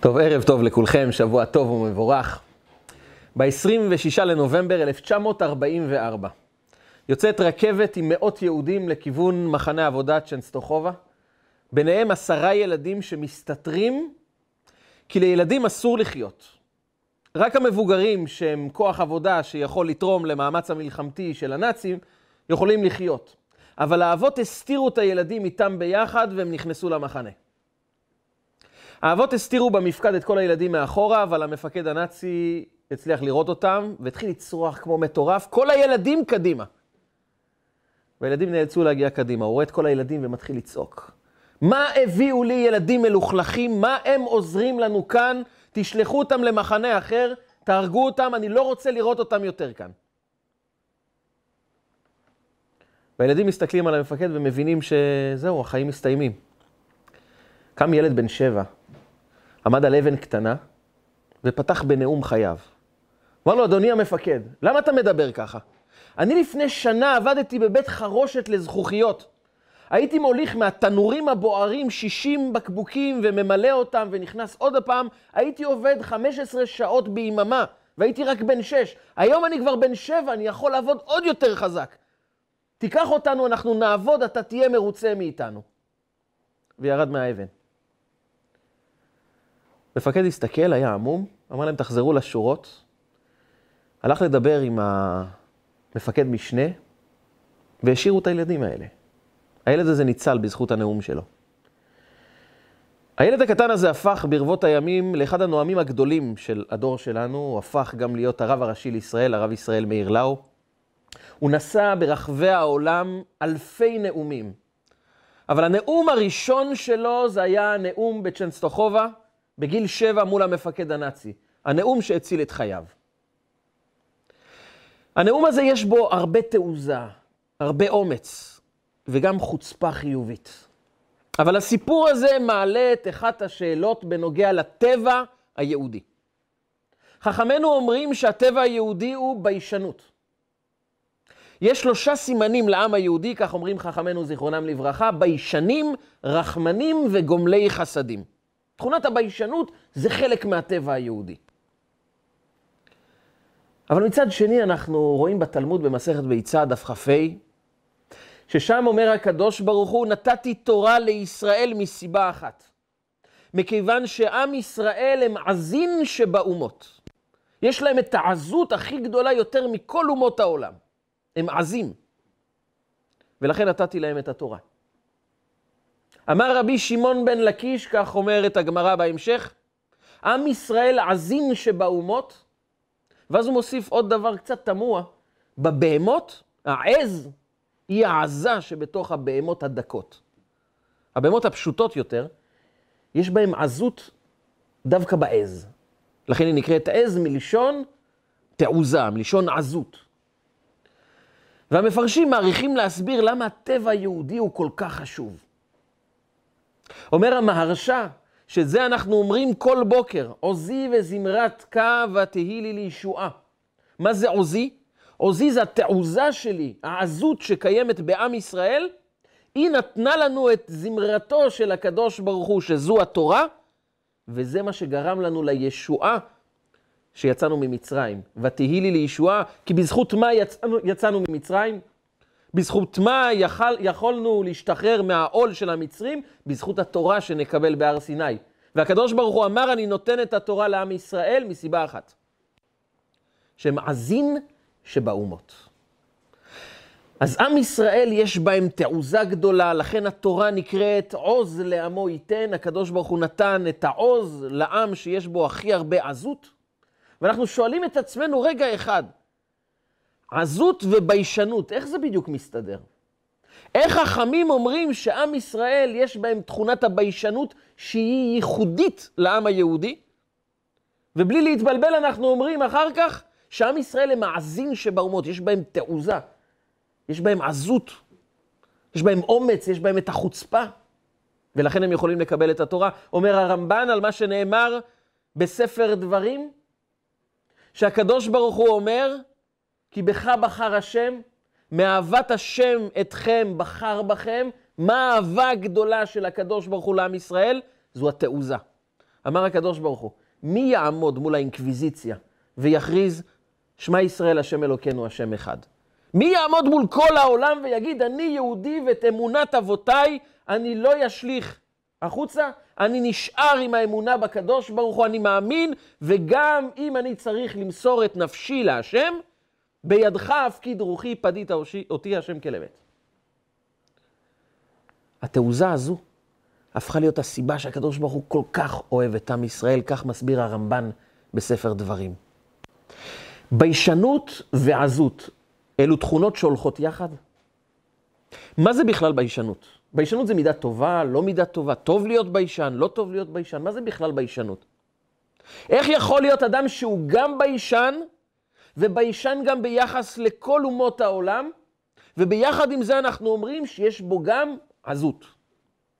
טוב, ערב טוב לכולכם, שבוע טוב ומבורך. ב-26 לנובמבר 1944 יוצאת רכבת עם מאות יהודים לכיוון מחנה עבודה צ'נסטוחובה, ביניהם עשרה ילדים שמסתתרים, כי לילדים אסור לחיות. רק המבוגרים שהם כוח עבודה שיכול לתרום למאמץ המלחמתי של הנאצים, יכולים לחיות. אבל האבות הסתירו את הילדים איתם ביחד והם נכנסו למחנה. האבות הסתירו במפקד את כל הילדים מאחורה, אבל המפקד הנאצי הצליח לראות אותם, והתחיל לצרוח כמו מטורף, כל הילדים קדימה. והילדים נאלצו להגיע קדימה, הוא רואה את כל הילדים ומתחיל לצעוק. מה הביאו לי ילדים מלוכלכים? מה הם עוזרים לנו כאן? תשלחו אותם למחנה אחר, תהרגו אותם, אני לא רוצה לראות אותם יותר כאן. והילדים מסתכלים על המפקד ומבינים שזהו, החיים מסתיימים. קם ילד בן שבע, עמד על אבן קטנה ופתח בנאום חייו. אמר לו, אדוני המפקד, למה אתה מדבר ככה? אני לפני שנה עבדתי בבית חרושת לזכוכיות. הייתי מוליך מהתנורים הבוערים 60 בקבוקים וממלא אותם ונכנס עוד הפעם. הייתי עובד 15 שעות ביממה והייתי רק בן 6. היום אני כבר בן 7, אני יכול לעבוד עוד יותר חזק. תיקח אותנו, אנחנו נעבוד, אתה תהיה מרוצה מאיתנו. וירד מהאבן. מפקד הסתכל, היה עמום, אמר להם, תחזרו לשורות. הלך לדבר עם המפקד משנה, והשאירו את הילדים האלה. הילד הזה ניצל בזכות הנאום שלו. הילד הקטן הזה הפך ברבות הימים לאחד הנואמים הגדולים של הדור שלנו, הוא הפך גם להיות הרב הראשי לישראל, הרב ישראל מאיר לאו. הוא נשא ברחבי העולם אלפי נאומים. אבל הנאום הראשון שלו זה היה הנאום בצ'נסטוחובה, בגיל שבע מול המפקד הנאצי. הנאום שהציל את חייו. הנאום הזה יש בו הרבה תעוזה, הרבה אומץ, וגם חוצפה חיובית. אבל הסיפור הזה מעלה את אחת השאלות בנוגע לטבע היהודי. חכמינו אומרים שהטבע היהודי הוא ביישנות. יש שלושה סימנים לעם היהודי, כך אומרים חכמינו זיכרונם לברכה, ביישנים, רחמנים וגומלי חסדים. תכונת הביישנות זה חלק מהטבע היהודי. אבל מצד שני, אנחנו רואים בתלמוד במסכת ביצה, דף כ"ה, ששם אומר הקדוש ברוך הוא, נתתי תורה לישראל מסיבה אחת. מכיוון שעם ישראל הם עזין שבאומות. יש להם את העזות הכי גדולה יותר מכל אומות העולם. הם עזים. ולכן נתתי להם את התורה. אמר רבי שמעון בן לקיש, כך אומרת הגמרא בהמשך, עם ישראל עזין שבאומות, ואז הוא מוסיף עוד דבר קצת תמוה, בבהמות, העז היא העזה שבתוך הבהמות הדקות. הבהמות הפשוטות יותר, יש בהן עזות דווקא בעז. לכן היא נקראת עז מלשון תעוזה, מלשון עזות. והמפרשים מעריכים להסביר למה הטבע היהודי הוא כל כך חשוב. אומר המהרש"א, שזה אנחנו אומרים כל בוקר, עוזי וזמרת קה ותהי לי לישועה. מה זה עוזי? עוזי זה התעוזה שלי, העזות שקיימת בעם ישראל. היא נתנה לנו את זמרתו של הקדוש ברוך הוא, שזו התורה, וזה מה שגרם לנו לישועה שיצאנו ממצרים. ותהי לי לישועה, כי בזכות מה יצאנו, יצאנו ממצרים? בזכות מה יכול, יכולנו להשתחרר מהעול של המצרים? בזכות התורה שנקבל בהר סיני. והקדוש ברוך הוא אמר, אני נותן את התורה לעם ישראל מסיבה אחת. שהם עזין שבאומות. אז עם ישראל יש בהם תעוזה גדולה, לכן התורה נקראת עוז לעמו ייתן. הקדוש ברוך הוא נתן את העוז לעם שיש בו הכי הרבה עזות. ואנחנו שואלים את עצמנו רגע אחד, עזות וביישנות, איך זה בדיוק מסתדר? איך חכמים אומרים שעם ישראל יש בהם תכונת הביישנות שהיא ייחודית לעם היהודי? ובלי להתבלבל אנחנו אומרים אחר כך שעם ישראל הם העזין שבאומות, יש בהם תעוזה, יש בהם עזות, יש בהם אומץ, יש בהם את החוצפה, ולכן הם יכולים לקבל את התורה. אומר הרמב"ן על מה שנאמר בספר דברים, שהקדוש ברוך הוא אומר, כי בך בחר השם, מאהבת השם אתכם בחר בכם. מה האהבה הגדולה של הקדוש ברוך הוא לעם ישראל? זו התעוזה. אמר הקדוש ברוך הוא, מי יעמוד מול האינקוויזיציה ויכריז, שמע ישראל, השם אלוקינו, השם אחד? מי יעמוד מול כל העולם ויגיד, אני יהודי ואת אמונת אבותיי אני לא ישליך החוצה? אני נשאר עם האמונה בקדוש ברוך הוא, אני מאמין, וגם אם אני צריך למסור את נפשי להשם, בידך הפקיד רוחי, פדית אותי השם כלבת. התעוזה הזו הפכה להיות הסיבה שהקדוש ברוך הוא כל כך אוהב את עם ישראל, כך מסביר הרמב"ן בספר דברים. ביישנות ועזות, אלו תכונות שהולכות יחד? מה זה בכלל ביישנות? ביישנות זה מידה טובה, לא מידה טובה, טוב להיות ביישן, לא טוב להיות ביישן, מה זה בכלל ביישנות? איך יכול להיות אדם שהוא גם ביישן, וביישן גם ביחס לכל אומות העולם, וביחד עם זה אנחנו אומרים שיש בו גם עזות,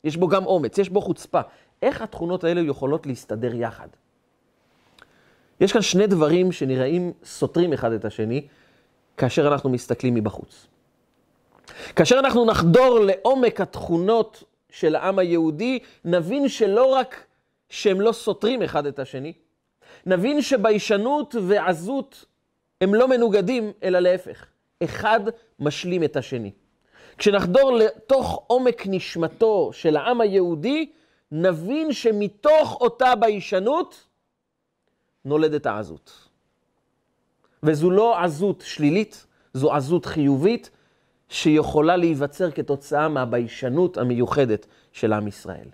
יש בו גם אומץ, יש בו חוצפה. איך התכונות האלה יכולות להסתדר יחד? יש כאן שני דברים שנראים סותרים אחד את השני, כאשר אנחנו מסתכלים מבחוץ. כאשר אנחנו נחדור לעומק התכונות של העם היהודי, נבין שלא רק שהם לא סותרים אחד את השני, נבין שביישנות ועזות הם לא מנוגדים, אלא להפך. אחד משלים את השני. כשנחדור לתוך עומק נשמתו של העם היהודי, נבין שמתוך אותה ביישנות נולדת העזות. וזו לא עזות שלילית, זו עזות חיובית, שיכולה להיווצר כתוצאה מהביישנות המיוחדת של עם ישראל.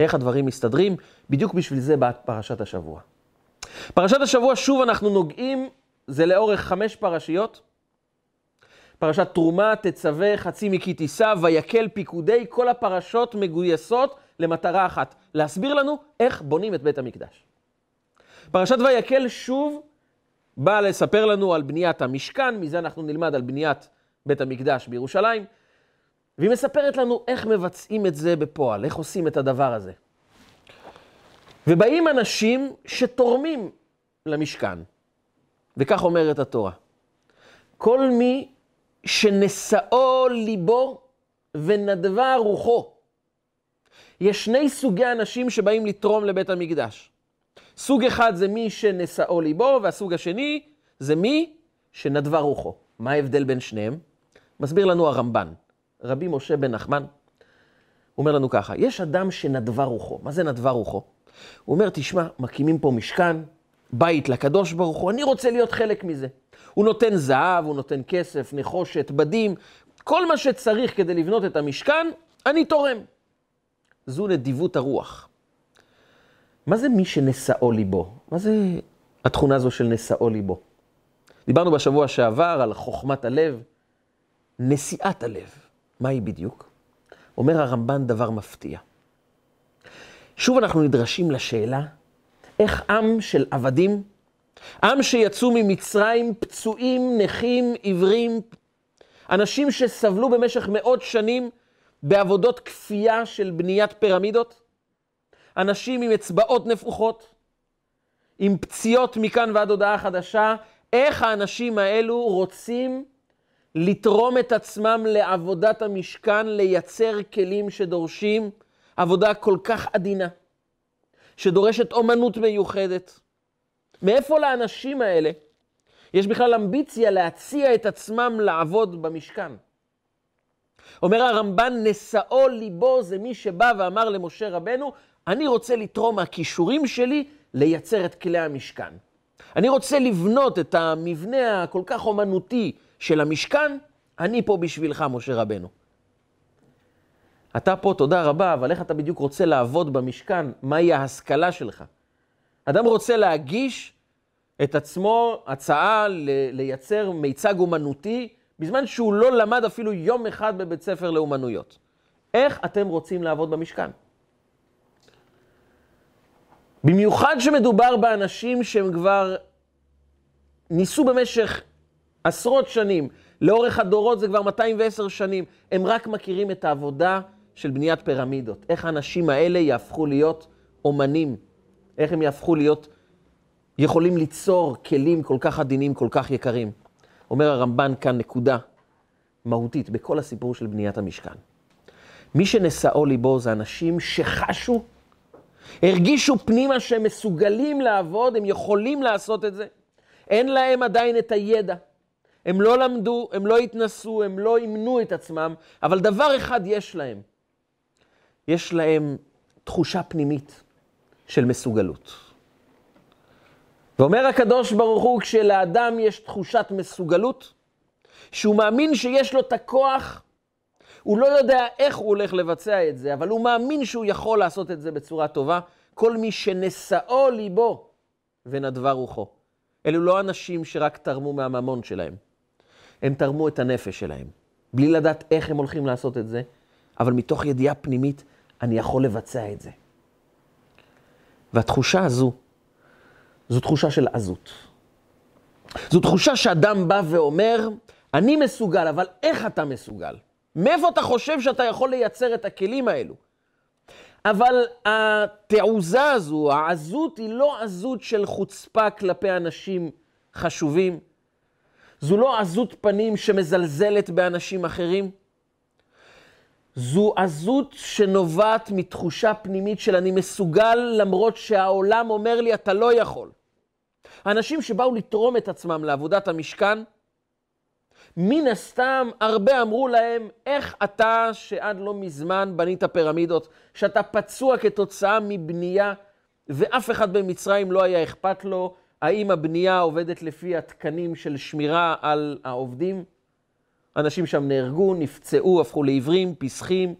איך הדברים מסתדרים? בדיוק בשביל זה באה פרשת השבוע. פרשת השבוע, שוב אנחנו נוגעים, זה לאורך חמש פרשיות. פרשת תרומה, תצווה, חצי מכי תישא, ויקל פיקודי, כל הפרשות מגויסות למטרה אחת, להסביר לנו איך בונים את בית המקדש. פרשת ויקל שוב באה לספר לנו על בניית המשכן, מזה אנחנו נלמד על בניית בית המקדש בירושלים, והיא מספרת לנו איך מבצעים את זה בפועל, איך עושים את הדבר הזה. ובאים אנשים שתורמים למשכן, וכך אומרת התורה. כל מי שנשאו ליבו ונדבה רוחו. יש שני סוגי אנשים שבאים לתרום לבית המקדש. סוג אחד זה מי שנשאו ליבו, והסוג השני זה מי שנדבה רוחו. מה ההבדל בין שניהם? מסביר לנו הרמב"ן, רבי משה בן נחמן, הוא אומר לנו ככה, יש אדם שנדבה רוחו. מה זה נדבה רוחו? הוא אומר, תשמע, מקימים פה משכן, בית לקדוש ברוך הוא, אני רוצה להיות חלק מזה. הוא נותן זהב, הוא נותן כסף, נחושת, בדים, כל מה שצריך כדי לבנות את המשכן, אני תורם. זו נדיבות הרוח. מה זה מי שנשאו ליבו? מה זה התכונה הזו של נשאו ליבו? דיברנו בשבוע שעבר על חוכמת הלב, נשיאת הלב. מה היא בדיוק? אומר הרמב"ן דבר מפתיע. שוב אנחנו נדרשים לשאלה, איך עם של עבדים, עם שיצאו ממצרים פצועים, נכים, עיוורים, אנשים שסבלו במשך מאות שנים בעבודות כפייה של בניית פירמידות, אנשים עם אצבעות נפוחות, עם פציעות מכאן ועד הודעה חדשה, איך האנשים האלו רוצים לתרום את עצמם לעבודת המשכן, לייצר כלים שדורשים עבודה כל כך עדינה, שדורשת אומנות מיוחדת. מאיפה לאנשים האלה יש בכלל אמביציה להציע את עצמם לעבוד במשכן? אומר הרמב"ן, נשאו ליבו זה מי שבא ואמר למשה רבנו, אני רוצה לתרום מהכישורים שלי לייצר את כלי המשכן. אני רוצה לבנות את המבנה הכל כך אומנותי של המשכן, אני פה בשבילך, משה רבנו. אתה פה, תודה רבה, אבל איך אתה בדיוק רוצה לעבוד במשכן? מהי ההשכלה שלך? אדם רוצה להגיש את עצמו הצעה לייצר מיצג אומנותי, בזמן שהוא לא למד אפילו יום אחד בבית ספר לאומנויות. איך אתם רוצים לעבוד במשכן? במיוחד שמדובר באנשים שהם כבר ניסו במשך עשרות שנים, לאורך הדורות זה כבר 210 שנים, הם רק מכירים את העבודה של בניית פירמידות. איך האנשים האלה יהפכו להיות אומנים, איך הם יהפכו להיות, יכולים ליצור כלים כל כך עדינים, כל כך יקרים. אומר הרמב"ן כאן נקודה מהותית בכל הסיפור של בניית המשכן. מי שנשאו ליבו זה אנשים שחשו הרגישו פנימה שהם מסוגלים לעבוד, הם יכולים לעשות את זה. אין להם עדיין את הידע. הם לא למדו, הם לא התנסו, הם לא אימנו את עצמם, אבל דבר אחד יש להם. יש להם תחושה פנימית של מסוגלות. ואומר הקדוש ברוך הוא, כשלאדם יש תחושת מסוגלות, שהוא מאמין שיש לו את הכוח, הוא לא יודע איך הוא הולך לבצע את זה, אבל הוא מאמין שהוא יכול לעשות את זה בצורה טובה. כל מי שנשאו ליבו ונדבה רוחו. אלו לא אנשים שרק תרמו מהממון שלהם, הם תרמו את הנפש שלהם, בלי לדעת איך הם הולכים לעשות את זה, אבל מתוך ידיעה פנימית, אני יכול לבצע את זה. והתחושה הזו, זו תחושה של עזות. זו תחושה שאדם בא ואומר, אני מסוגל, אבל איך אתה מסוגל? מאיפה אתה חושב שאתה יכול לייצר את הכלים האלו? אבל התעוזה הזו, העזות, היא לא עזות של חוצפה כלפי אנשים חשובים. זו לא עזות פנים שמזלזלת באנשים אחרים. זו עזות שנובעת מתחושה פנימית של אני מסוגל למרות שהעולם אומר לי אתה לא יכול. האנשים שבאו לתרום את עצמם לעבודת המשכן, מן הסתם הרבה אמרו להם, איך אתה שעד לא מזמן בנית פירמידות, שאתה פצוע כתוצאה מבנייה, ואף אחד במצרים לא היה אכפת לו, האם הבנייה עובדת לפי התקנים של שמירה על העובדים? אנשים שם נהרגו, נפצעו, הפכו לעיוורים, פסחים,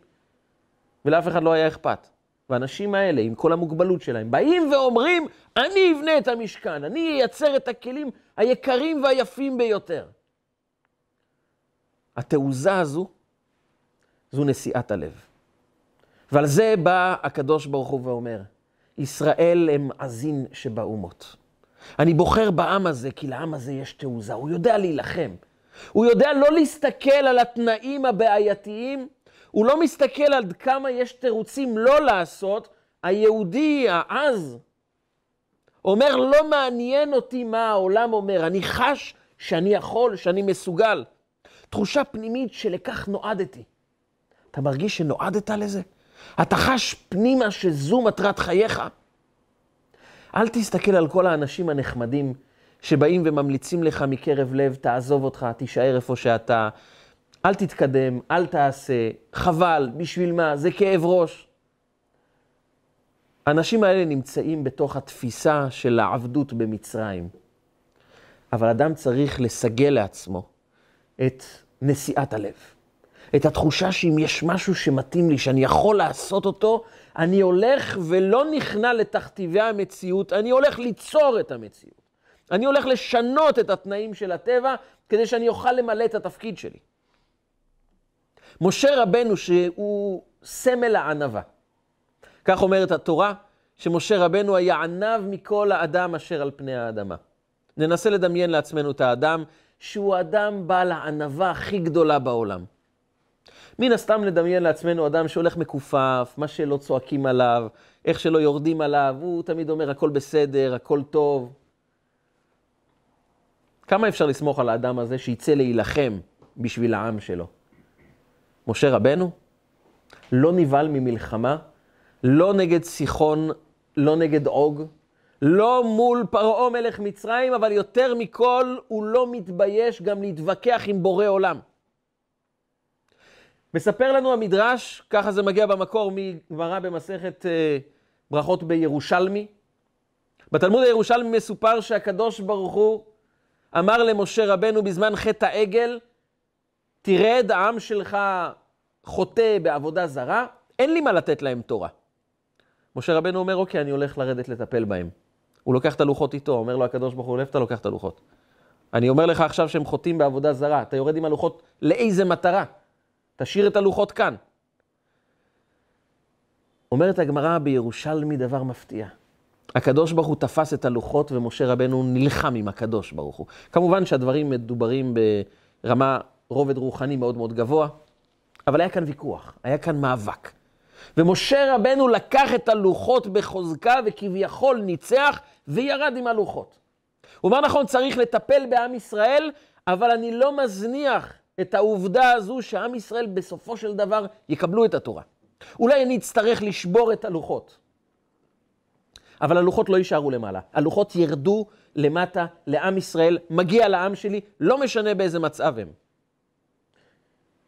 ולאף אחד לא היה אכפת. והאנשים האלה, עם כל המוגבלות שלהם, באים ואומרים, אני אבנה את המשכן, אני אייצר את הכלים היקרים והיפים ביותר. התעוזה הזו, זו נשיאת הלב. ועל זה בא הקדוש ברוך הוא ואומר, ישראל הם עזין שבאומות. אני בוחר בעם הזה, כי לעם הזה יש תעוזה, הוא יודע להילחם. הוא יודע לא להסתכל על התנאים הבעייתיים, הוא לא מסתכל עד כמה יש תירוצים לא לעשות. היהודי העז אומר, לא מעניין אותי מה העולם אומר, אני חש שאני יכול, שאני מסוגל. תחושה פנימית שלכך נועדתי. אתה מרגיש שנועדת לזה? אתה חש פנימה שזו מטרת חייך? אל תסתכל על כל האנשים הנחמדים שבאים וממליצים לך מקרב לב, תעזוב אותך, תישאר איפה שאתה, אל תתקדם, אל תעשה, חבל, בשביל מה? זה כאב ראש. האנשים האלה נמצאים בתוך התפיסה של העבדות במצרים. אבל אדם צריך לסגל לעצמו את נשיאת הלב. את התחושה שאם יש משהו שמתאים לי, שאני יכול לעשות אותו, אני הולך ולא נכנע לתכתיבי המציאות, אני הולך ליצור את המציאות. אני הולך לשנות את התנאים של הטבע כדי שאני אוכל למלא את התפקיד שלי. משה רבנו, שהוא סמל הענווה. כך אומרת התורה, שמשה רבנו היה ענב מכל האדם אשר על פני האדמה. ננסה לדמיין לעצמנו את האדם שהוא אדם בעל הענווה הכי גדולה בעולם. מן הסתם לדמיין לעצמנו אדם שהולך מכופף, מה שלא צועקים עליו, איך שלא יורדים עליו, הוא תמיד אומר הכל בסדר, הכל טוב. כמה אפשר לסמוך על האדם הזה שיצא להילחם בשביל העם שלו? משה רבנו לא נבהל ממלחמה, לא נגד סיחון, לא נגד עוג, לא מול פרעה מלך מצרים, אבל יותר מכל, הוא לא מתבייש גם להתווכח עם בורא עולם. מספר לנו המדרש, ככה זה מגיע במקור מגמרא במסכת אה, ברכות בירושלמי. בתלמוד הירושלמי מסופר שהקדוש ברוך הוא אמר למשה רבנו בזמן חטא העגל, תרד, העם שלך חוטא בעבודה זרה, אין לי מה לתת להם תורה. משה רבנו אומר, אוקיי, אני הולך לרדת לטפל בהם. הוא לוקח את הלוחות איתו, אומר לו הקדוש ברוך הוא, איפה אתה לוקח את הלוחות? אני אומר לך עכשיו שהם חוטאים בעבודה זרה, אתה יורד עם הלוחות לאיזה מטרה? תשאיר את הלוחות כאן. אומרת הגמרא בירושלמי דבר מפתיע. הקדוש ברוך הוא תפס את הלוחות ומשה רבנו נלחם עם הקדוש ברוך הוא. כמובן שהדברים מדוברים ברמה, רובד רוחני מאוד מאוד גבוה, אבל היה כאן ויכוח, היה כאן מאבק. ומשה רבנו לקח את הלוחות בחוזקה וכביכול ניצח וירד עם הלוחות. הוא אמר נכון, צריך לטפל בעם ישראל, אבל אני לא מזניח את העובדה הזו שעם ישראל בסופו של דבר יקבלו את התורה. אולי אני אצטרך לשבור את הלוחות. אבל הלוחות לא יישארו למעלה. הלוחות ירדו למטה לעם ישראל, מגיע לעם שלי, לא משנה באיזה מצב הם.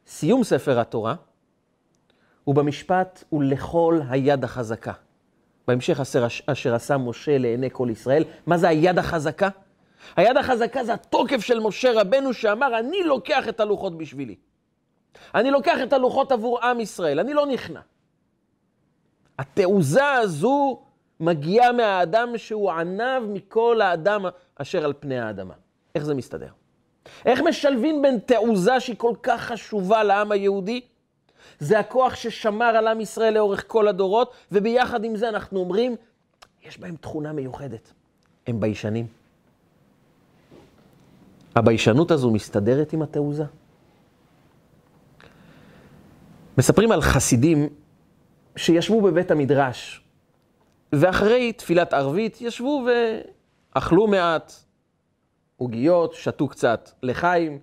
סיום ספר התורה הוא במשפט ולכל היד החזקה. בהמשך אשר, אשר עשה משה לעיני כל ישראל. מה זה היד החזקה? היד החזקה זה התוקף של משה רבנו שאמר, אני לוקח את הלוחות בשבילי. אני לוקח את הלוחות עבור עם ישראל, אני לא נכנע. התעוזה הזו מגיעה מהאדם שהוא עניו מכל האדם אשר על פני האדמה. איך זה מסתדר? איך משלבים בין תעוזה שהיא כל כך חשובה לעם היהודי? זה הכוח ששמר על עם ישראל לאורך כל הדורות, וביחד עם זה אנחנו אומרים, יש בהם תכונה מיוחדת, הם ביישנים. הביישנות הזו מסתדרת עם התעוזה? מספרים על חסידים שישבו בבית המדרש, ואחרי תפילת ערבית ישבו ואכלו מעט עוגיות, שתו קצת לחיים,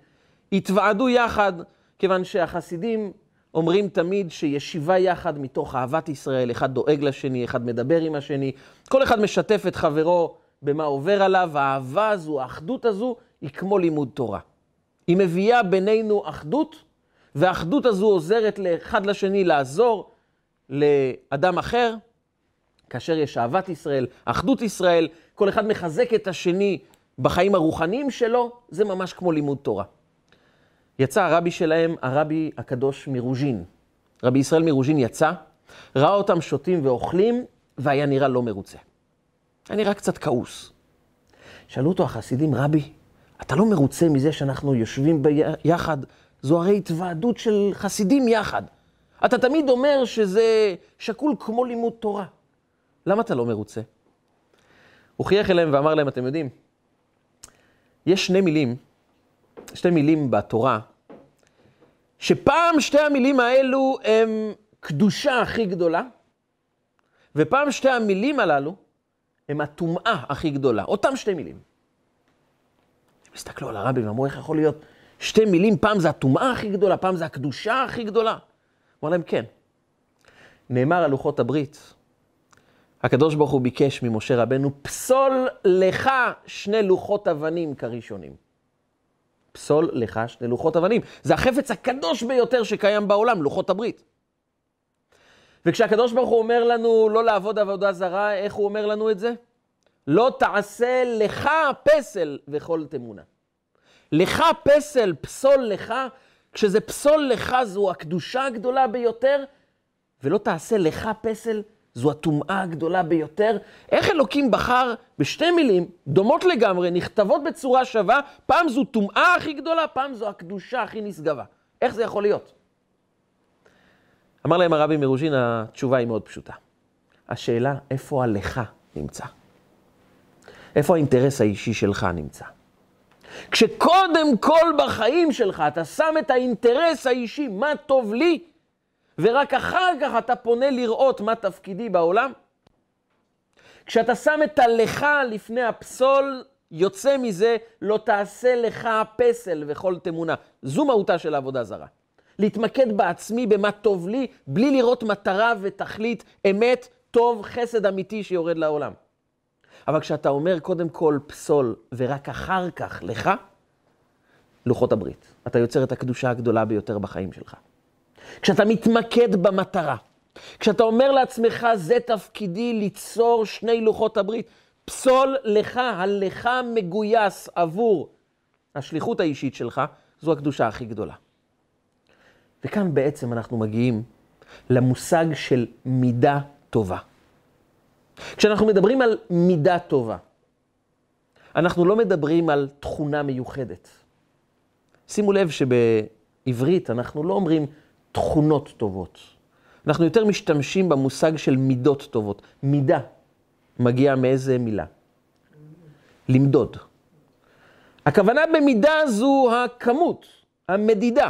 התוועדו יחד, כיוון שהחסידים אומרים תמיד שישיבה יחד מתוך אהבת ישראל, אחד דואג לשני, אחד מדבר עם השני, כל אחד משתף את חברו במה עובר עליו, האהבה הזו, האחדות הזו, היא כמו לימוד תורה. היא מביאה בינינו אחדות, והאחדות הזו עוזרת לאחד לשני לעזור לאדם אחר, כאשר יש אהבת ישראל, אחדות ישראל, כל אחד מחזק את השני בחיים הרוחניים שלו, זה ממש כמו לימוד תורה. יצא הרבי שלהם, הרבי הקדוש מרוז'ין. רבי ישראל מרוז'ין יצא, ראה אותם שותים ואוכלים, והיה נראה לא מרוצה. היה נראה קצת כעוס. שאלו אותו החסידים, רבי, אתה לא מרוצה מזה שאנחנו יושבים ביחד? זו הרי התוועדות של חסידים יחד. אתה תמיד אומר שזה שקול כמו לימוד תורה. למה אתה לא מרוצה? הוא חייך אליהם ואמר להם, אתם יודעים, יש שני מילים, שתי מילים בתורה, שפעם שתי המילים האלו הם קדושה הכי גדולה, ופעם שתי המילים הללו הם הטומאה הכי גדולה. אותם שתי מילים. הם הסתכלו על הרבי ואמרו, איך יכול להיות שתי מילים, פעם זה הטומאה הכי גדולה, פעם זה הקדושה הכי גדולה? אמר להם, כן. נאמר על לוחות הברית, הקדוש ברוך הוא ביקש ממשה רבנו, פסול לך שני לוחות אבנים כראשונים. פסול לך שני לוחות אבנים. זה החפץ הקדוש ביותר שקיים בעולם, לוחות הברית. וכשהקדוש ברוך הוא אומר לנו לא לעבוד עבודה זרה, איך הוא אומר לנו את זה? לא תעשה לך פסל וכל תמונה. לך פסל, פסול לך, כשזה פסול לך זו הקדושה הגדולה ביותר, ולא תעשה לך פסל זו הטומאה הגדולה ביותר. איך אלוקים בחר בשתי מילים דומות לגמרי, נכתבות בצורה שווה, פעם זו טומאה הכי גדולה, פעם זו הקדושה הכי נשגבה. איך זה יכול להיות? אמר להם הרבי מרוז'ין, התשובה היא מאוד פשוטה. השאלה, איפה הלך נמצא? איפה האינטרס האישי שלך נמצא? כשקודם כל בחיים שלך אתה שם את האינטרס האישי, מה טוב לי, ורק אחר כך אתה פונה לראות מה תפקידי בעולם? כשאתה שם את הלך לפני הפסול, יוצא מזה, לא תעשה לך פסל וכל תמונה. זו מהותה של העבודה זרה. להתמקד בעצמי, במה טוב לי, בלי לראות מטרה ותכלית, אמת, טוב, חסד אמיתי שיורד לעולם. אבל כשאתה אומר קודם כל פסול, ורק אחר כך לך, לוחות הברית. אתה יוצר את הקדושה הגדולה ביותר בחיים שלך. כשאתה מתמקד במטרה, כשאתה אומר לעצמך, זה תפקידי ליצור שני לוחות הברית, פסול לך, הלך מגויס עבור השליחות האישית שלך, זו הקדושה הכי גדולה. וכאן בעצם אנחנו מגיעים למושג של מידה טובה. כשאנחנו מדברים על מידה טובה, אנחנו לא מדברים על תכונה מיוחדת. שימו לב שבעברית אנחנו לא אומרים תכונות טובות. אנחנו יותר משתמשים במושג של מידות טובות. מידה מגיעה מאיזה מילה? למדוד. הכוונה במידה זו הכמות, המדידה.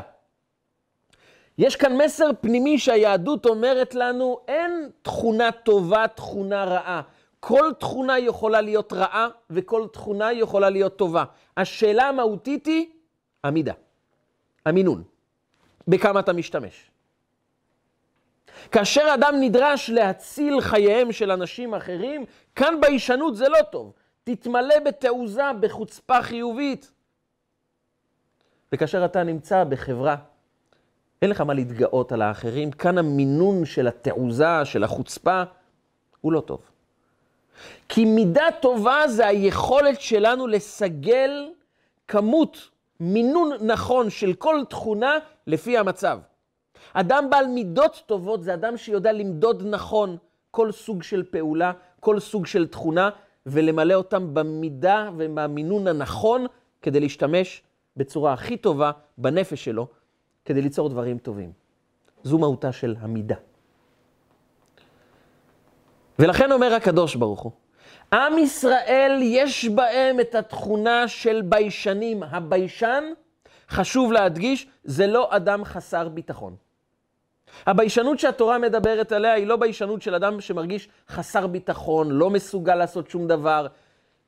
יש כאן מסר פנימי שהיהדות אומרת לנו, אין תכונה טובה, תכונה רעה. כל תכונה יכולה להיות רעה וכל תכונה יכולה להיות טובה. השאלה המהותית היא המידה, המינון. בכמה אתה משתמש. כאשר אדם נדרש להציל חייהם של אנשים אחרים, כאן ביישנות זה לא טוב. תתמלא בתעוזה, בחוצפה חיובית. וכאשר אתה נמצא בחברה, אין לך מה להתגאות על האחרים, כאן המינון של התעוזה, של החוצפה, הוא לא טוב. כי מידה טובה זה היכולת שלנו לסגל כמות, מינון נכון של כל תכונה לפי המצב. אדם בעל מידות טובות זה אדם שיודע למדוד נכון כל סוג של פעולה, כל סוג של תכונה, ולמלא אותם במידה ובמינון הנכון כדי להשתמש בצורה הכי טובה בנפש שלו, כדי ליצור דברים טובים. זו מהותה של המידה. ולכן אומר הקדוש ברוך הוא, עם ישראל יש בהם את התכונה של ביישנים. הביישן, חשוב להדגיש, זה לא אדם חסר ביטחון. הביישנות שהתורה מדברת עליה היא לא ביישנות של אדם שמרגיש חסר ביטחון, לא מסוגל לעשות שום דבר,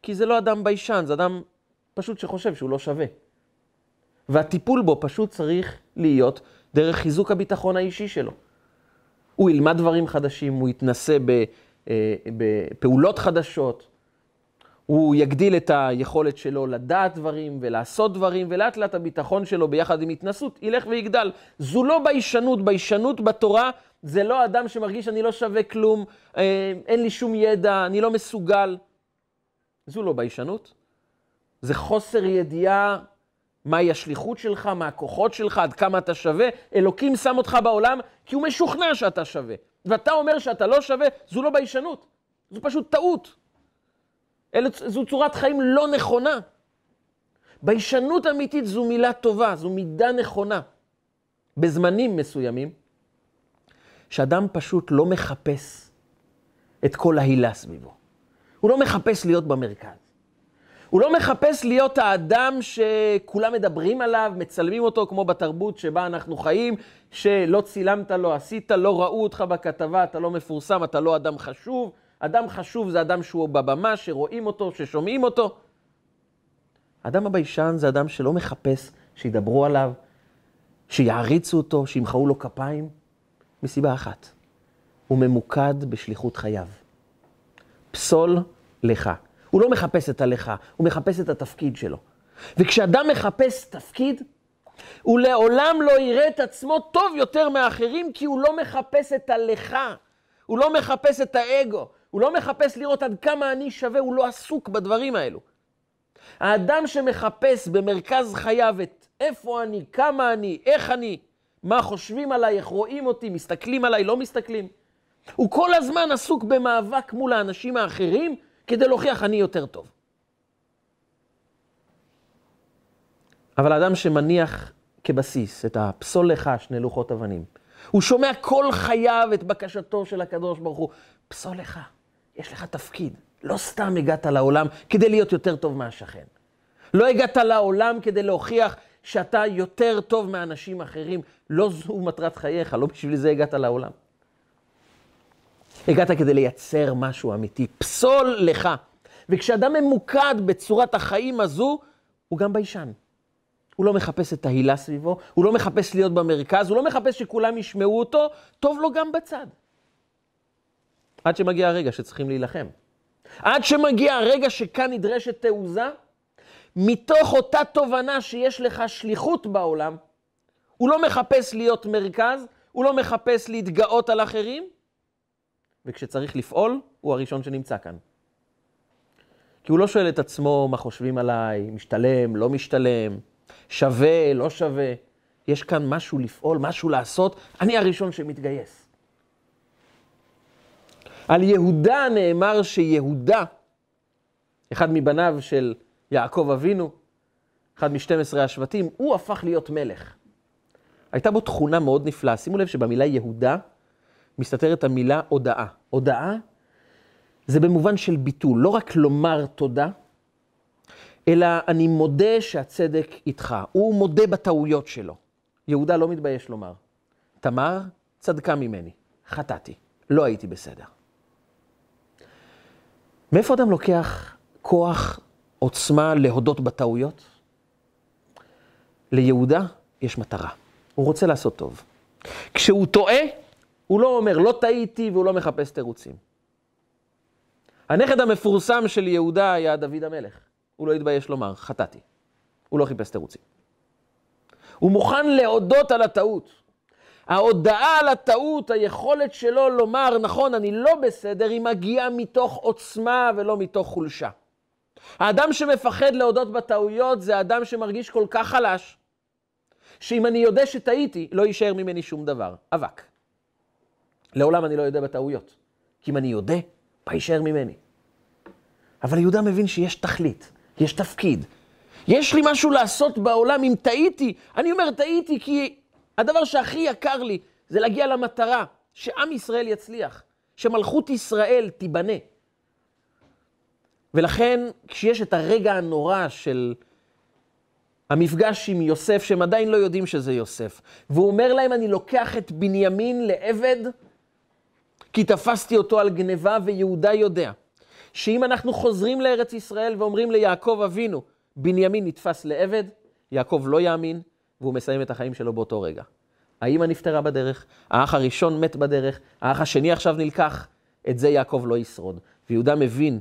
כי זה לא אדם ביישן, זה אדם פשוט שחושב שהוא לא שווה. והטיפול בו פשוט צריך להיות דרך חיזוק הביטחון האישי שלו. הוא ילמד דברים חדשים, הוא יתנסה אה, בפעולות חדשות, הוא יגדיל את היכולת שלו לדעת דברים ולעשות דברים, ולאט לאט הביטחון שלו ביחד עם התנסות ילך ויגדל. זו לא ביישנות, ביישנות בתורה זה לא אדם שמרגיש אני לא שווה כלום, אה, אין לי שום ידע, אני לא מסוגל. זו לא ביישנות. זה חוסר ידיעה מהי השליחות שלך, מה הכוחות שלך, עד כמה אתה שווה. אלוקים שם אותך בעולם כי הוא משוכנע שאתה שווה. ואתה אומר שאתה לא שווה, זו לא ביישנות, זו פשוט טעות. אל, זו צורת חיים לא נכונה. ביישנות אמיתית זו מילה טובה, זו מידה נכונה. בזמנים מסוימים, שאדם פשוט לא מחפש את כל ההילה סביבו. הוא לא מחפש להיות במרכז. הוא לא מחפש להיות האדם שכולם מדברים עליו, מצלמים אותו, כמו בתרבות שבה אנחנו חיים, שלא צילמת, לא עשית, לא ראו אותך בכתבה, אתה לא מפורסם, אתה לא אדם חשוב. אדם חשוב זה אדם שהוא בבמה, שרואים אותו, ששומעים אותו. אדם הביישן זה אדם שלא מחפש שידברו עליו, שיעריצו אותו, שימחאו לו כפיים, מסיבה אחת, הוא ממוקד בשליחות חייו. פסול לך. הוא לא מחפש את הלך, הוא מחפש את התפקיד שלו. וכשאדם מחפש תפקיד, הוא לעולם לא יראה את עצמו טוב יותר מאחרים, כי הוא לא מחפש את הלך, הוא לא מחפש את האגו, הוא לא מחפש לראות עד כמה אני שווה, הוא לא עסוק בדברים האלו. האדם שמחפש במרכז חייו את איפה אני, כמה אני, איך אני, מה חושבים עליי, איך רואים אותי, מסתכלים עליי, לא מסתכלים. הוא כל הזמן עסוק במאבק מול האנשים האחרים כדי להוכיח אני יותר טוב. אבל האדם שמניח כבסיס את הפסול לך שני לוחות אבנים, הוא שומע כל חייו את בקשתו של הקדוש ברוך הוא, פסול לך, יש לך תפקיד. לא סתם הגעת לעולם כדי להיות יותר טוב מהשכן. לא הגעת לעולם כדי להוכיח שאתה יותר טוב מאנשים אחרים. לא זו מטרת חייך, לא בשביל זה הגעת לעולם. הגעת כדי לייצר משהו אמיתי. פסול לך. וכשאדם ממוקד בצורת החיים הזו, הוא גם ביישן. הוא לא מחפש את ההילה סביבו, הוא לא מחפש להיות במרכז, הוא לא מחפש שכולם ישמעו אותו, טוב לו גם בצד. עד שמגיע הרגע שצריכים להילחם. עד שמגיע הרגע שכאן נדרשת תעוזה, מתוך אותה תובנה שיש לך שליחות בעולם, הוא לא מחפש להיות מרכז, הוא לא מחפש להתגאות על אחרים, וכשצריך לפעול, הוא הראשון שנמצא כאן. כי הוא לא שואל את עצמו מה חושבים עליי, משתלם, לא משתלם, שווה, לא שווה. יש כאן משהו לפעול, משהו לעשות, אני הראשון שמתגייס. על יהודה נאמר שיהודה, אחד מבניו של יעקב אבינו, אחד מ-12 השבטים, הוא הפך להיות מלך. הייתה בו תכונה מאוד נפלאה. שימו לב שבמילה יהודה מסתתרת המילה הודאה. הודאה זה במובן של ביטול, לא רק לומר תודה, אלא אני מודה שהצדק איתך. הוא מודה בטעויות שלו. יהודה לא מתבייש לומר, תמר צדקה ממני, חטאתי, לא הייתי בסדר. מאיפה אדם לוקח כוח, עוצמה להודות בטעויות? ליהודה יש מטרה, הוא רוצה לעשות טוב. כשהוא טועה, הוא לא אומר, לא טעיתי, והוא לא מחפש תירוצים. הנכד המפורסם של יהודה היה דוד המלך. הוא לא התבייש לומר, חטאתי. הוא לא חיפש תירוצים. הוא מוכן להודות על הטעות. ההודעה על הטעות, היכולת שלו לומר, נכון, אני לא בסדר, היא מגיעה מתוך עוצמה ולא מתוך חולשה. האדם שמפחד להודות בטעויות זה אדם שמרגיש כל כך חלש, שאם אני יודע שטעיתי, לא יישאר ממני שום דבר. אבק. לעולם אני לא יודע בטעויות. כי אם אני יודע, מה יישאר ממני? אבל יהודה מבין שיש תכלית, יש תפקיד. יש לי משהו לעשות בעולם אם טעיתי. אני אומר טעיתי כי הדבר שהכי יקר לי זה להגיע למטרה, שעם ישראל יצליח, שמלכות ישראל תיבנה. ולכן, כשיש את הרגע הנורא של המפגש עם יוסף, שהם עדיין לא יודעים שזה יוסף, והוא אומר להם, אני לוקח את בנימין לעבד, כי תפסתי אותו על גניבה, ויהודה יודע שאם אנחנו חוזרים לארץ ישראל ואומרים ליעקב אבינו, בנימין נתפס לעבד, יעקב לא יאמין, והוא מסיים את החיים שלו באותו רגע. האמא נפטרה בדרך, האח הראשון מת בדרך, האח השני עכשיו נלקח, את זה יעקב לא ישרוד. ויהודה מבין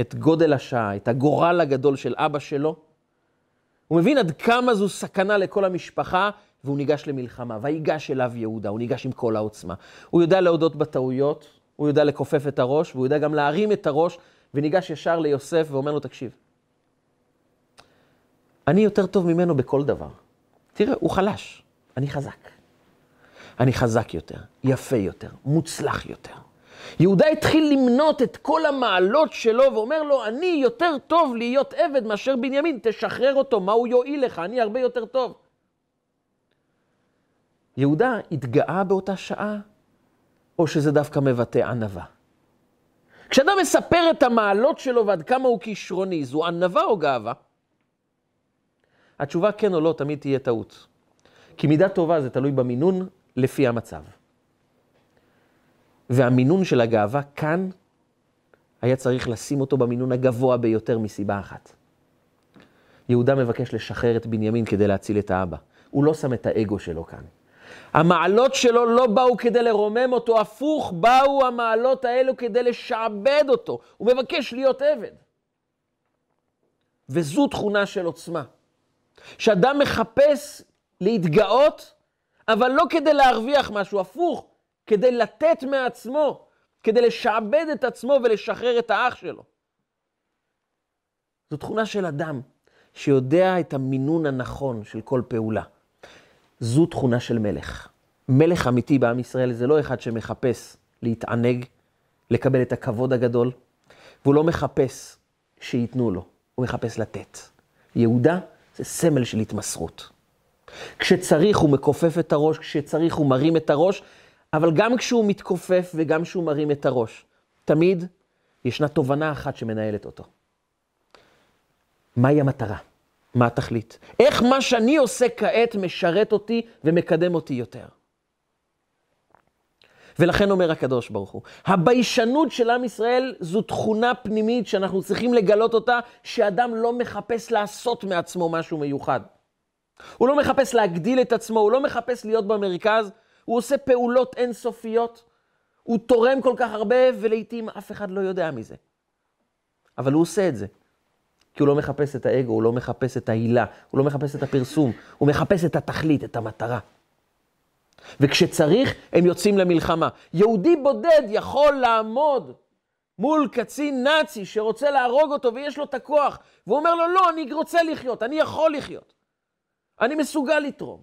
את גודל השעה, את הגורל הגדול של אבא שלו. הוא מבין עד כמה זו סכנה לכל המשפחה, והוא ניגש למלחמה. ויגש אליו יהודה, הוא ניגש עם כל העוצמה. הוא יודע להודות בטעויות, הוא יודע לכופף את הראש, והוא יודע גם להרים את הראש, וניגש ישר ליוסף ואומר לו, תקשיב, אני יותר טוב ממנו בכל דבר. תראה, הוא חלש, אני חזק. אני חזק יותר, יפה יותר, מוצלח יותר. יהודה התחיל למנות את כל המעלות שלו ואומר לו, אני יותר טוב להיות עבד מאשר בנימין, תשחרר אותו, מה הוא יועיל לך, אני הרבה יותר טוב. יהודה התגאה באותה שעה, או שזה דווקא מבטא ענווה? כשאדם מספר את המעלות שלו ועד כמה הוא כישרוני, זו ענווה או גאווה? התשובה כן או לא תמיד תהיה טעות. כי מידה טובה זה תלוי במינון לפי המצב. והמינון של הגאווה כאן, היה צריך לשים אותו במינון הגבוה ביותר מסיבה אחת. יהודה מבקש לשחרר את בנימין כדי להציל את האבא. הוא לא שם את האגו שלו כאן. המעלות שלו לא באו כדי לרומם אותו, הפוך, באו המעלות האלו כדי לשעבד אותו. הוא מבקש להיות עבד. וזו תכונה של עוצמה. שאדם מחפש להתגאות, אבל לא כדי להרוויח משהו, הפוך, כדי לתת מעצמו, כדי לשעבד את עצמו ולשחרר את האח שלו. זו תכונה של אדם שיודע את המינון הנכון של כל פעולה. זו תכונה של מלך. מלך אמיתי בעם ישראל זה לא אחד שמחפש להתענג, לקבל את הכבוד הגדול, והוא לא מחפש שייתנו לו, הוא מחפש לתת. יהודה זה סמל של התמסרות. כשצריך הוא מכופף את הראש, כשצריך הוא מרים את הראש, אבל גם כשהוא מתכופף וגם כשהוא מרים את הראש, תמיד ישנה תובנה אחת שמנהלת אותו. מהי המטרה? מה התכלית? איך מה שאני עושה כעת משרת אותי ומקדם אותי יותר? ולכן אומר הקדוש ברוך הוא, הביישנות של עם ישראל זו תכונה פנימית שאנחנו צריכים לגלות אותה, שאדם לא מחפש לעשות מעצמו משהו מיוחד. הוא לא מחפש להגדיל את עצמו, הוא לא מחפש להיות במרכז, הוא עושה פעולות אינסופיות, הוא תורם כל כך הרבה, ולעיתים אף אחד לא יודע מזה. אבל הוא עושה את זה. כי הוא לא מחפש את האגו, הוא לא מחפש את ההילה, הוא לא מחפש את הפרסום, הוא מחפש את התכלית, את המטרה. וכשצריך, הם יוצאים למלחמה. יהודי בודד יכול לעמוד מול קצין נאצי שרוצה להרוג אותו ויש לו את הכוח, והוא אומר לו, לא, אני רוצה לחיות, אני יכול לחיות. אני מסוגל לתרום.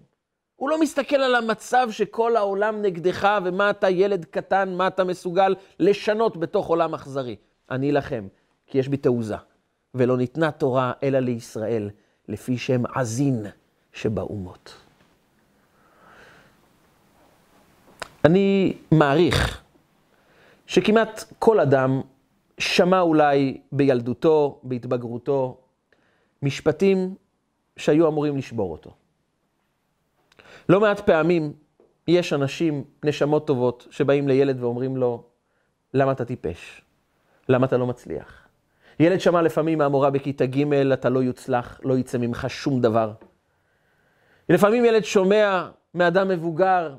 הוא לא מסתכל על המצב שכל העולם נגדך ומה אתה ילד קטן, מה אתה מסוגל לשנות בתוך עולם אכזרי. אני אלחם, כי יש בי תעוזה. ולא ניתנה תורה אלא לישראל, לפי שם עזין שבאומות. אני מעריך שכמעט כל אדם שמע אולי בילדותו, בהתבגרותו, משפטים שהיו אמורים לשבור אותו. לא מעט פעמים יש אנשים, נשמות טובות, שבאים לילד ואומרים לו, למה אתה טיפש? למה אתה לא מצליח? ילד שמע לפעמים מהמורה בכיתה ג', אתה לא יוצלח, לא יצא ממך שום דבר. לפעמים ילד שומע מאדם מבוגר,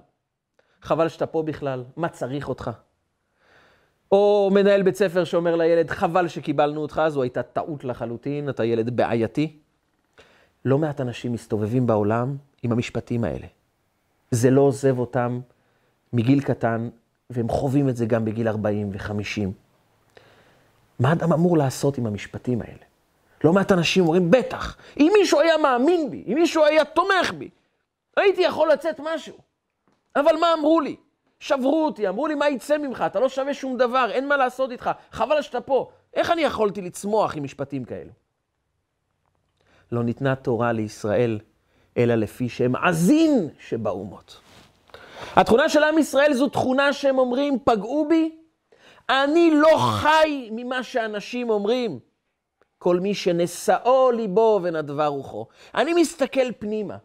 חבל שאתה פה בכלל, מה צריך אותך? או מנהל בית ספר שאומר לילד, חבל שקיבלנו אותך, זו הייתה טעות לחלוטין, אתה ילד בעייתי. לא מעט אנשים מסתובבים בעולם עם המשפטים האלה. זה לא עוזב אותם מגיל קטן, והם חווים את זה גם בגיל 40 ו-50. מה אדם אמור לעשות עם המשפטים האלה? לא מעט אנשים אומרים, בטח, אם מישהו היה מאמין בי, אם מישהו היה תומך בי, הייתי יכול לצאת משהו. אבל מה אמרו לי? שברו אותי, אמרו לי, מה יצא ממך? אתה לא שווה שום דבר, אין מה לעשות איתך, חבל שאתה פה. איך אני יכולתי לצמוח עם משפטים כאלו? לא ניתנה תורה לישראל, אלא לפי שהם עזין שבאומות. התכונה של עם ישראל זו תכונה שהם אומרים, פגעו בי, אני לא חי ממה שאנשים אומרים. כל מי שנשאו ליבו ונדבה רוחו. אני מסתכל פנימה.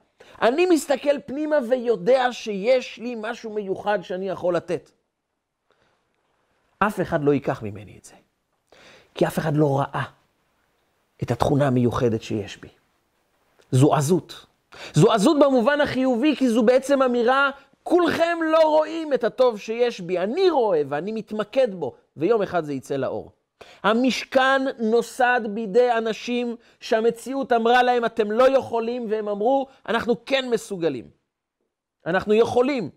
אני מסתכל פנימה ויודע שיש לי משהו מיוחד שאני יכול לתת. אף אחד לא ייקח ממני את זה, כי אף אחד לא ראה את התכונה המיוחדת שיש בי. זו עזות. זו עזות במובן החיובי, כי זו בעצם אמירה, כולכם לא רואים את הטוב שיש בי, אני רואה ואני מתמקד בו, ויום אחד זה יצא לאור. המשכן נוסד בידי אנשים שהמציאות אמרה להם, אתם לא יכולים, והם אמרו, אנחנו כן מסוגלים. אנחנו יכולים.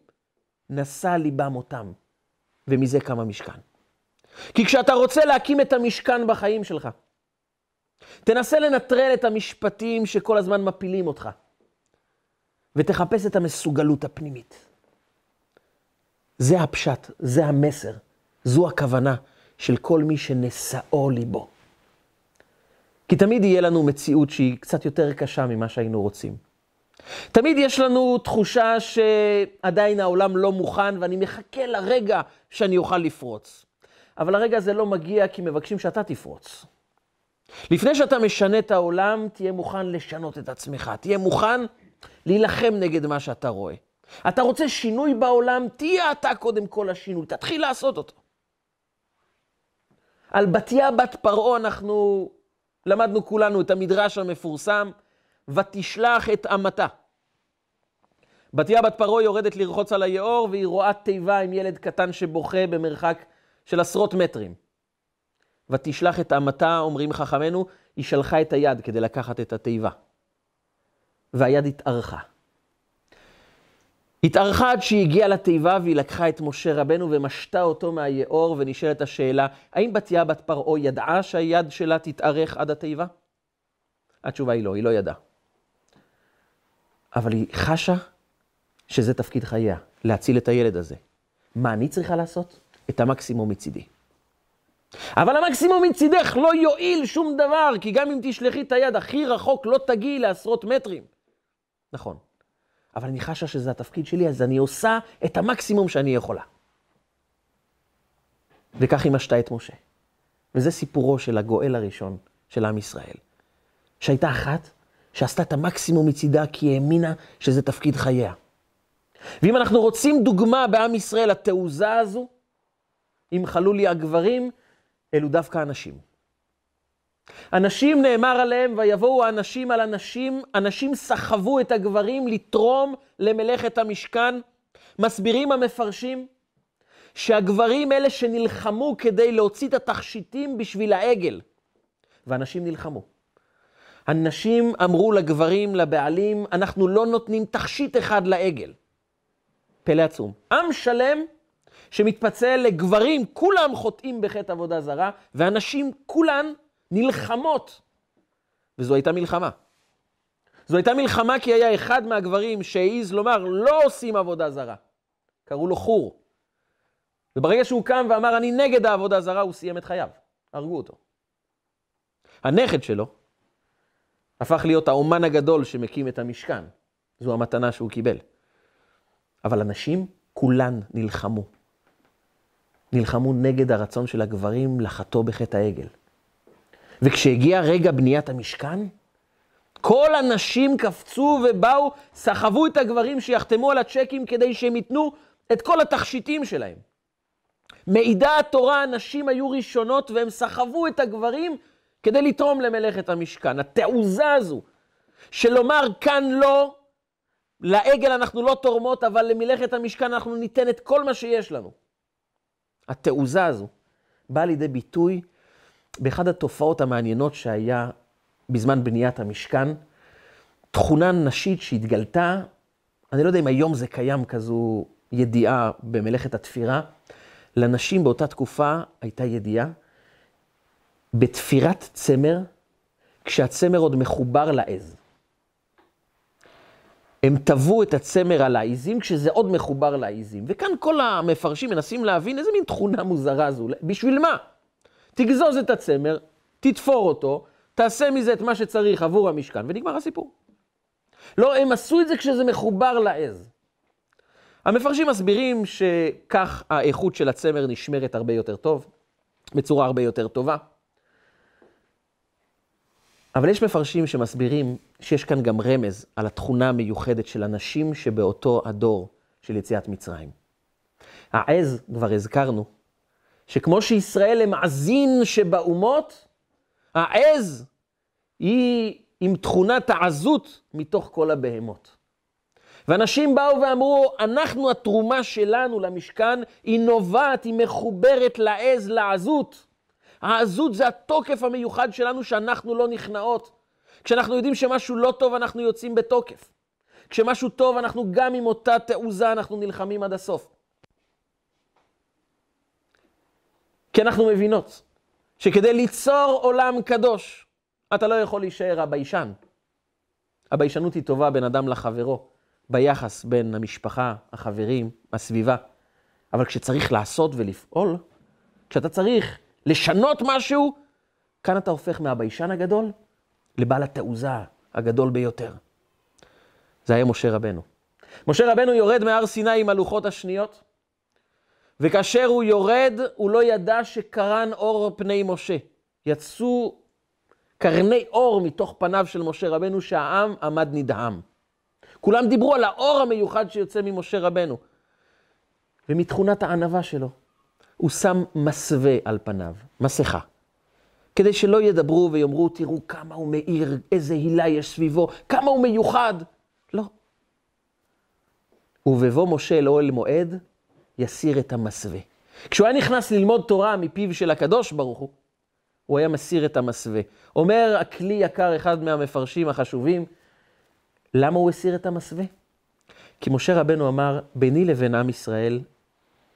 נשא ליבם אותם, ומזה קם המשכן. כי כשאתה רוצה להקים את המשכן בחיים שלך, תנסה לנטרל את המשפטים שכל הזמן מפילים אותך, ותחפש את המסוגלות הפנימית. זה הפשט, זה המסר, זו הכוונה. של כל מי שנשאו ליבו. כי תמיד יהיה לנו מציאות שהיא קצת יותר קשה ממה שהיינו רוצים. תמיד יש לנו תחושה שעדיין העולם לא מוכן ואני מחכה לרגע שאני אוכל לפרוץ. אבל הרגע הזה לא מגיע כי מבקשים שאתה תפרוץ. לפני שאתה משנה את העולם, תהיה מוכן לשנות את עצמך. תהיה מוכן להילחם נגד מה שאתה רואה. אתה רוצה שינוי בעולם, תהיה אתה קודם כל השינוי. תתחיל לעשות אותו. על בתיה בת פרעה אנחנו למדנו כולנו את המדרש המפורסם, ותשלח את אמתה. בתיה בת פרעה יורדת לרחוץ על היאור, והיא רואה תיבה עם ילד קטן שבוכה במרחק של עשרות מטרים. ותשלח את אמתה, אומרים חכמינו, היא שלחה את היד כדי לקחת את התיבה. והיד התארכה. התארכה עד שהיא הגיעה לתיבה והיא לקחה את משה רבנו ומשתה אותו מהיאור ונשאלת השאלה, האם בתיה בת פרעה ידעה שהיד שלה תתארך עד התיבה? התשובה היא לא, היא לא ידעה. אבל היא חשה שזה תפקיד חייה, להציל את הילד הזה. מה אני צריכה לעשות? את המקסימום מצידי. אבל המקסימום מצידך לא יועיל שום דבר, כי גם אם תשלחי את היד הכי רחוק, לא תגיעי לעשרות מטרים. נכון. אבל אני חשה שזה התפקיד שלי, אז אני עושה את המקסימום שאני יכולה. וכך היא משתה את משה. וזה סיפורו של הגואל הראשון של עם ישראל. שהייתה אחת שעשתה את המקסימום מצידה כי היא האמינה שזה תפקיד חייה. ואם אנחנו רוצים דוגמה בעם ישראל, התעוזה הזו, אם חלו לי הגברים, אלו דווקא הנשים. אנשים נאמר עליהם, ויבואו האנשים על אנשים, אנשים סחבו את הגברים לתרום למלאכת המשכן. מסבירים המפרשים שהגברים אלה שנלחמו כדי להוציא את התכשיטים בשביל העגל, ואנשים נלחמו. הנשים אמרו לגברים, לבעלים, אנחנו לא נותנים תכשיט אחד לעגל. פלא עצום. עם שלם שמתפצל לגברים, כולם חוטאים בחטא עבודה זרה, והנשים כולן נלחמות. וזו הייתה מלחמה. זו הייתה מלחמה כי היה אחד מהגברים שהעז לומר, לא עושים עבודה זרה. קראו לו חור. וברגע שהוא קם ואמר, אני נגד העבודה זרה, הוא סיים את חייו. הרגו אותו. הנכד שלו הפך להיות האומן הגדול שמקים את המשכן. זו המתנה שהוא קיבל. אבל הנשים כולן נלחמו. נלחמו נגד הרצון של הגברים לחטוא בחטא העגל. וכשהגיע רגע בניית המשכן, כל הנשים קפצו ובאו, סחבו את הגברים שיחתמו על הצ'קים כדי שהם ייתנו את כל התכשיטים שלהם. מעידה התורה, הנשים היו ראשונות והם סחבו את הגברים כדי לתרום למלאכת המשכן. התעוזה הזו של לומר כאן לא, לעגל אנחנו לא תורמות, אבל למלאכת המשכן אנחנו ניתן את כל מה שיש לנו. התעוזה הזו באה לידי ביטוי באחד התופעות המעניינות שהיה בזמן בניית המשכן, תכונה נשית שהתגלתה, אני לא יודע אם היום זה קיים כזו ידיעה במלאכת התפירה, לנשים באותה תקופה הייתה ידיעה, בתפירת צמר, כשהצמר עוד מחובר לעז. הם טבעו את הצמר על העיזים כשזה עוד מחובר לעיזים. וכאן כל המפרשים מנסים להבין איזה מין תכונה מוזרה זו. בשביל מה? תגזוז את הצמר, תתפור אותו, תעשה מזה את מה שצריך עבור המשכן, ונגמר הסיפור. לא, הם עשו את זה כשזה מחובר לעז. המפרשים מסבירים שכך האיכות של הצמר נשמרת הרבה יותר טוב, בצורה הרבה יותר טובה. אבל יש מפרשים שמסבירים שיש כאן גם רמז על התכונה המיוחדת של הנשים שבאותו הדור של יציאת מצרים. העז, כבר הזכרנו, שכמו שישראל הם עזין שבאומות, העז היא עם תכונת העזות מתוך כל הבהמות. ואנשים באו ואמרו, אנחנו, התרומה שלנו למשכן, היא נובעת, היא מחוברת לעז, לעזות. העזות זה התוקף המיוחד שלנו שאנחנו לא נכנעות. כשאנחנו יודעים שמשהו לא טוב, אנחנו יוצאים בתוקף. כשמשהו טוב, אנחנו גם עם אותה תעוזה, אנחנו נלחמים עד הסוף. כי אנחנו מבינות שכדי ליצור עולם קדוש, אתה לא יכול להישאר הביישן. הביישנות היא טובה בין אדם לחברו, ביחס בין המשפחה, החברים, הסביבה. אבל כשצריך לעשות ולפעול, כשאתה צריך לשנות משהו, כאן אתה הופך מהביישן הגדול לבעל התעוזה הגדול ביותר. זה היה משה רבנו. משה רבנו יורד מהר סיני עם הלוחות השניות, וכאשר הוא יורד, הוא לא ידע שקרן אור פני משה. יצאו קרני אור מתוך פניו של משה רבנו, שהעם עמד נדהם. כולם דיברו על האור המיוחד שיוצא ממשה רבנו. ומתכונת הענווה שלו, הוא שם מסווה על פניו, מסכה. כדי שלא ידברו ויאמרו, תראו כמה הוא מאיר, איזה הילה יש סביבו, כמה הוא מיוחד. לא. ובבוא משה אל אוהל מועד, יסיר את המסווה. כשהוא היה נכנס ללמוד תורה מפיו של הקדוש ברוך הוא, הוא היה מסיר את המסווה. אומר הכלי יקר, אחד מהמפרשים החשובים, למה הוא הסיר את המסווה? כי משה רבנו אמר, ביני לבין עם ישראל,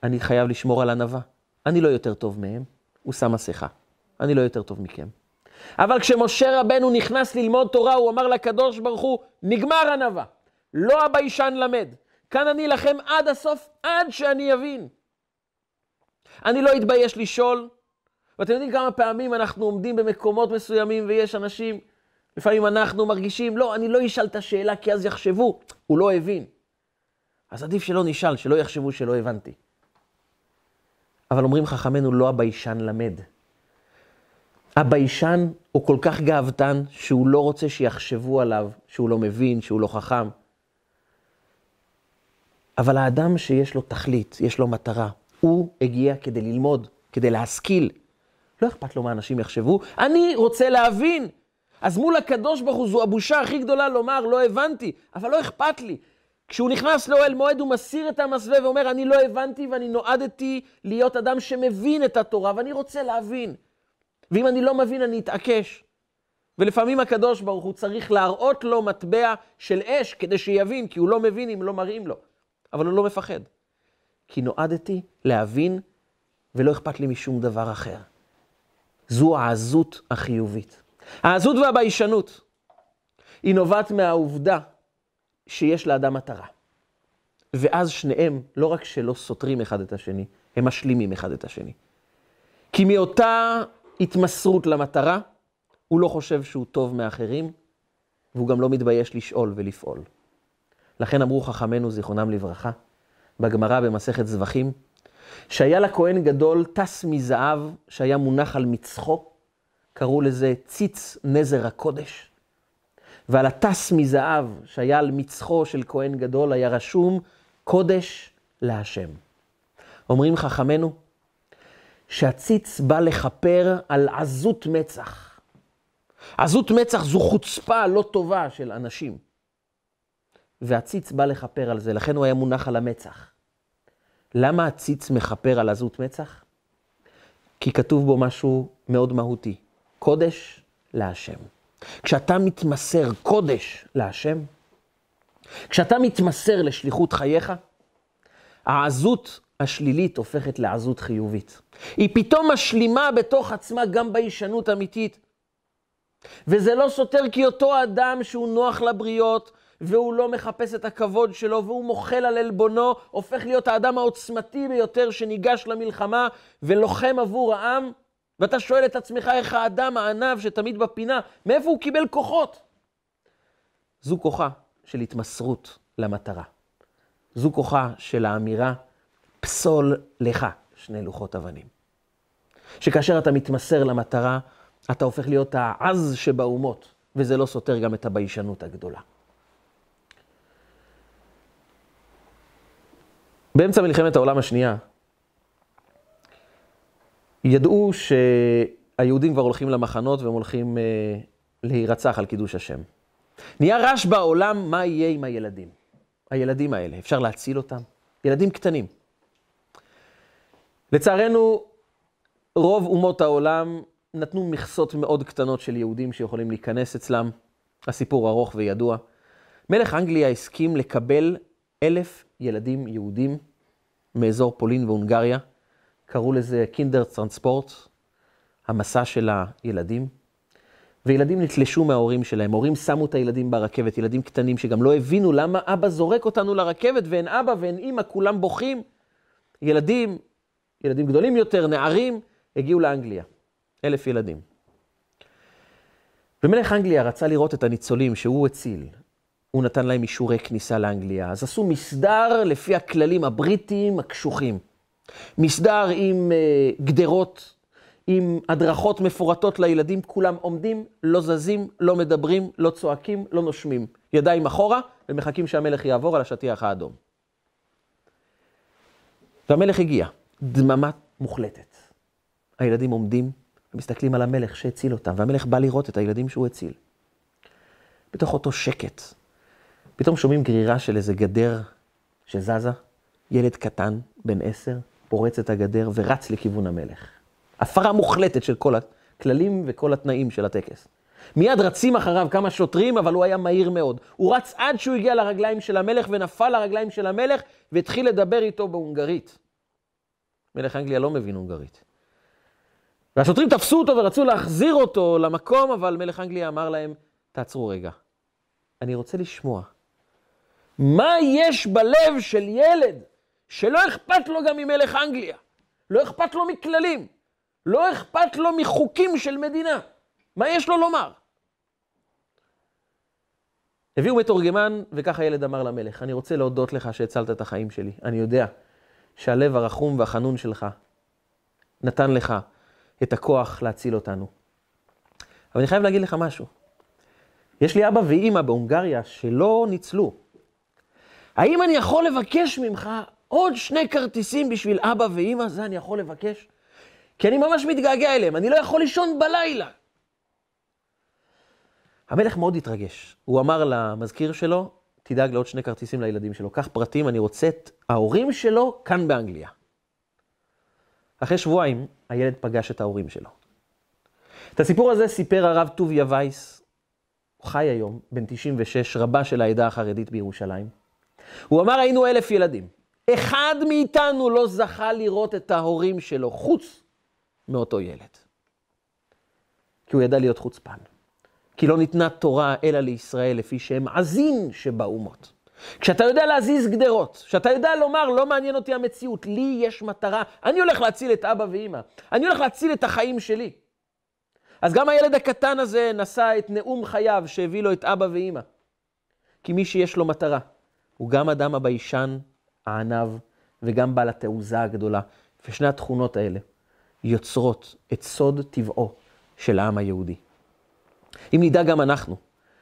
אני חייב לשמור על ענווה. אני לא יותר טוב מהם, הוא שם מסכה. אני לא יותר טוב מכם. אבל כשמשה רבנו נכנס ללמוד תורה, הוא אמר לקדוש ברוך הוא, נגמר ענווה, לא הביישן למד. כאן אני אלחם עד הסוף, עד שאני אבין. אני לא אתבייש לשאול, ואתם יודעים כמה פעמים אנחנו עומדים במקומות מסוימים ויש אנשים, לפעמים אנחנו מרגישים, לא, אני לא אשאל את השאלה כי אז יחשבו, הוא לא הבין. אז עדיף שלא נשאל, שלא יחשבו שלא הבנתי. אבל אומרים חכמינו, לא הביישן למד. הביישן הוא כל כך גאוותן, שהוא לא רוצה שיחשבו עליו, שהוא לא מבין, שהוא לא חכם. אבל האדם שיש לו תכלית, יש לו מטרה, הוא הגיע כדי ללמוד, כדי להשכיל. לא אכפת לו מה אנשים יחשבו, אני רוצה להבין. אז מול הקדוש ברוך הוא זו הבושה הכי גדולה לומר, לא הבנתי, אבל לא אכפת לי. כשהוא נכנס לאוהל מועד, הוא מסיר את המסווה ואומר, אני לא הבנתי ואני נועדתי להיות אדם שמבין את התורה, ואני רוצה להבין. ואם אני לא מבין, אני אתעקש. ולפעמים הקדוש ברוך הוא צריך להראות לו מטבע של אש כדי שיבין, כי הוא לא מבין אם לא מראים לו. אבל הוא לא מפחד. כי נועדתי להבין, ולא אכפת לי משום דבר אחר. זו העזות החיובית. העזות והביישנות היא נובעת מהעובדה שיש לאדם מטרה. ואז שניהם, לא רק שלא סותרים אחד את השני, הם משלימים אחד את השני. כי מאותה התמסרות למטרה, הוא לא חושב שהוא טוב מאחרים, והוא גם לא מתבייש לשאול ולפעול. לכן אמרו חכמינו, זיכרונם לברכה, בגמרא במסכת זבחים, שהיה לכהן גדול טס מזהב שהיה מונח על מצחו, קראו לזה ציץ נזר הקודש. ועל הטס מזהב שהיה על מצחו של כהן גדול היה רשום קודש להשם. אומרים חכמינו שהציץ בא לכפר על עזות מצח. עזות מצח זו חוצפה לא טובה של אנשים. והציץ בא לכפר על זה, לכן הוא היה מונח על המצח. למה הציץ מכפר על עזות מצח? כי כתוב בו משהו מאוד מהותי, קודש להשם. כשאתה מתמסר קודש להשם, כשאתה מתמסר לשליחות חייך, העזות השלילית הופכת לעזות חיובית. היא פתאום משלימה בתוך עצמה גם ביישנות אמיתית. וזה לא סותר כי אותו אדם שהוא נוח לבריות, והוא לא מחפש את הכבוד שלו, והוא מוחל על עלבונו, הופך להיות האדם העוצמתי ביותר שניגש למלחמה ולוחם עבור העם, ואתה שואל את עצמך איך האדם הענב שתמיד בפינה, מאיפה הוא קיבל כוחות? זו כוחה של התמסרות למטרה. זו כוחה של האמירה, פסול לך שני לוחות אבנים. שכאשר אתה מתמסר למטרה, אתה הופך להיות העז שבאומות, וזה לא סותר גם את הביישנות הגדולה. באמצע מלחמת העולם השנייה, ידעו שהיהודים כבר הולכים למחנות והם הולכים אה, להירצח על קידוש השם. נהיה רעש בעולם מה יהיה עם הילדים. הילדים האלה, אפשר להציל אותם? ילדים קטנים. לצערנו, רוב אומות העולם נתנו מכסות מאוד קטנות של יהודים שיכולים להיכנס אצלם. הסיפור ארוך וידוע. מלך אנגליה הסכים לקבל אלף ילדים יהודים מאזור פולין והונגריה. קראו לזה קינדר טרנספורט, המסע של הילדים. וילדים נתלשו מההורים שלהם. הורים שמו את הילדים ברכבת, ילדים קטנים שגם לא הבינו למה אבא זורק אותנו לרכבת, ואין אבא ואין אימא, כולם בוכים. ילדים, ילדים גדולים יותר, נערים, הגיעו לאנגליה. אלף ילדים. ומלך אנגליה רצה לראות את הניצולים שהוא הציל. הוא נתן להם אישורי כניסה לאנגליה. אז עשו מסדר לפי הכללים הבריטיים הקשוחים. מסדר עם uh, גדרות, עם הדרכות מפורטות לילדים, כולם עומדים, לא זזים, לא מדברים, לא צועקים, לא נושמים. ידיים אחורה, ומחכים שהמלך יעבור על השטיח האדום. והמלך הגיע, דממה מוחלטת. הילדים עומדים, ומסתכלים על המלך שהציל אותם, והמלך בא לראות את הילדים שהוא הציל. בתוך אותו שקט, פתאום שומעים גרירה של איזה גדר שזזה, ילד קטן, בן עשר, פורץ את הגדר ורץ לכיוון המלך. הפרה מוחלטת של כל הכללים וכל התנאים של הטקס. מיד רצים אחריו כמה שוטרים, אבל הוא היה מהיר מאוד. הוא רץ עד שהוא הגיע לרגליים של המלך ונפל לרגליים של המלך והתחיל לדבר איתו בהונגרית. מלך אנגליה לא מבין הונגרית. והשוטרים תפסו אותו ורצו להחזיר אותו למקום, אבל מלך אנגליה אמר להם, תעצרו רגע, אני רוצה לשמוע. מה יש בלב של ילד שלא אכפת לו גם ממלך אנגליה, לא אכפת לו מכללים, לא אכפת לו מחוקים של מדינה? מה יש לו לומר? הביאו מתורגמן, וכך הילד אמר למלך, אני רוצה להודות לך שהצלת את החיים שלי. אני יודע שהלב הרחום והחנון שלך נתן לך את הכוח להציל אותנו. אבל אני חייב להגיד לך משהו. יש לי אבא ואימא בהונגריה שלא ניצלו. האם אני יכול לבקש ממך עוד שני כרטיסים בשביל אבא ואימא? זה אני יכול לבקש? כי אני ממש מתגעגע אליהם, אני לא יכול לישון בלילה. המלך מאוד התרגש. הוא אמר למזכיר שלו, תדאג לעוד שני כרטיסים לילדים שלו. קח פרטים, אני רוצה את ההורים שלו כאן באנגליה. אחרי שבועיים, הילד פגש את ההורים שלו. את הסיפור הזה סיפר הרב טוביה וייס, הוא חי היום, בן 96, רבה של העדה החרדית בירושלים. הוא אמר, היינו אלף ילדים. אחד מאיתנו לא זכה לראות את ההורים שלו, חוץ מאותו ילד. כי הוא ידע להיות חוצפן. כי לא ניתנה תורה אלא לישראל לפי שהם עזים שבאומות. כשאתה יודע להזיז גדרות, כשאתה יודע לומר, לא מעניין אותי המציאות, לי יש מטרה, אני הולך להציל את אבא ואימא, אני הולך להציל את החיים שלי. אז גם הילד הקטן הזה נשא את נאום חייו שהביא לו את אבא ואימא. כי מי שיש לו מטרה, הוא גם אדם הביישן, הענב, וגם בעל התעוזה הגדולה. ושני התכונות האלה יוצרות את סוד טבעו של העם היהודי. אם נדע גם אנחנו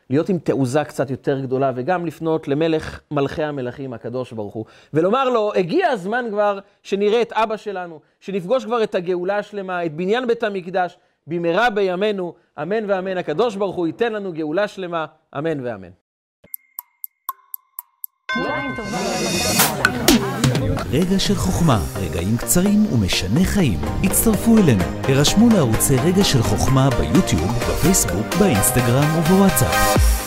להיות עם תעוזה קצת יותר גדולה, וגם לפנות למלך מלכי המלכים, הקדוש ברוך הוא, ולומר לו, הגיע הזמן כבר שנראה את אבא שלנו, שנפגוש כבר את הגאולה השלמה, את בניין בית המקדש, במהרה בימינו, אמן ואמן. הקדוש ברוך הוא ייתן לנו גאולה שלמה, אמן ואמן. רגע של חוכמה, רגעים קצרים ומשנה חיים. הצטרפו אלינו, הרשמו לערוצי רגע של חוכמה ביוטיוב, בפייסבוק, באינסטגרם ובוואטסאפ.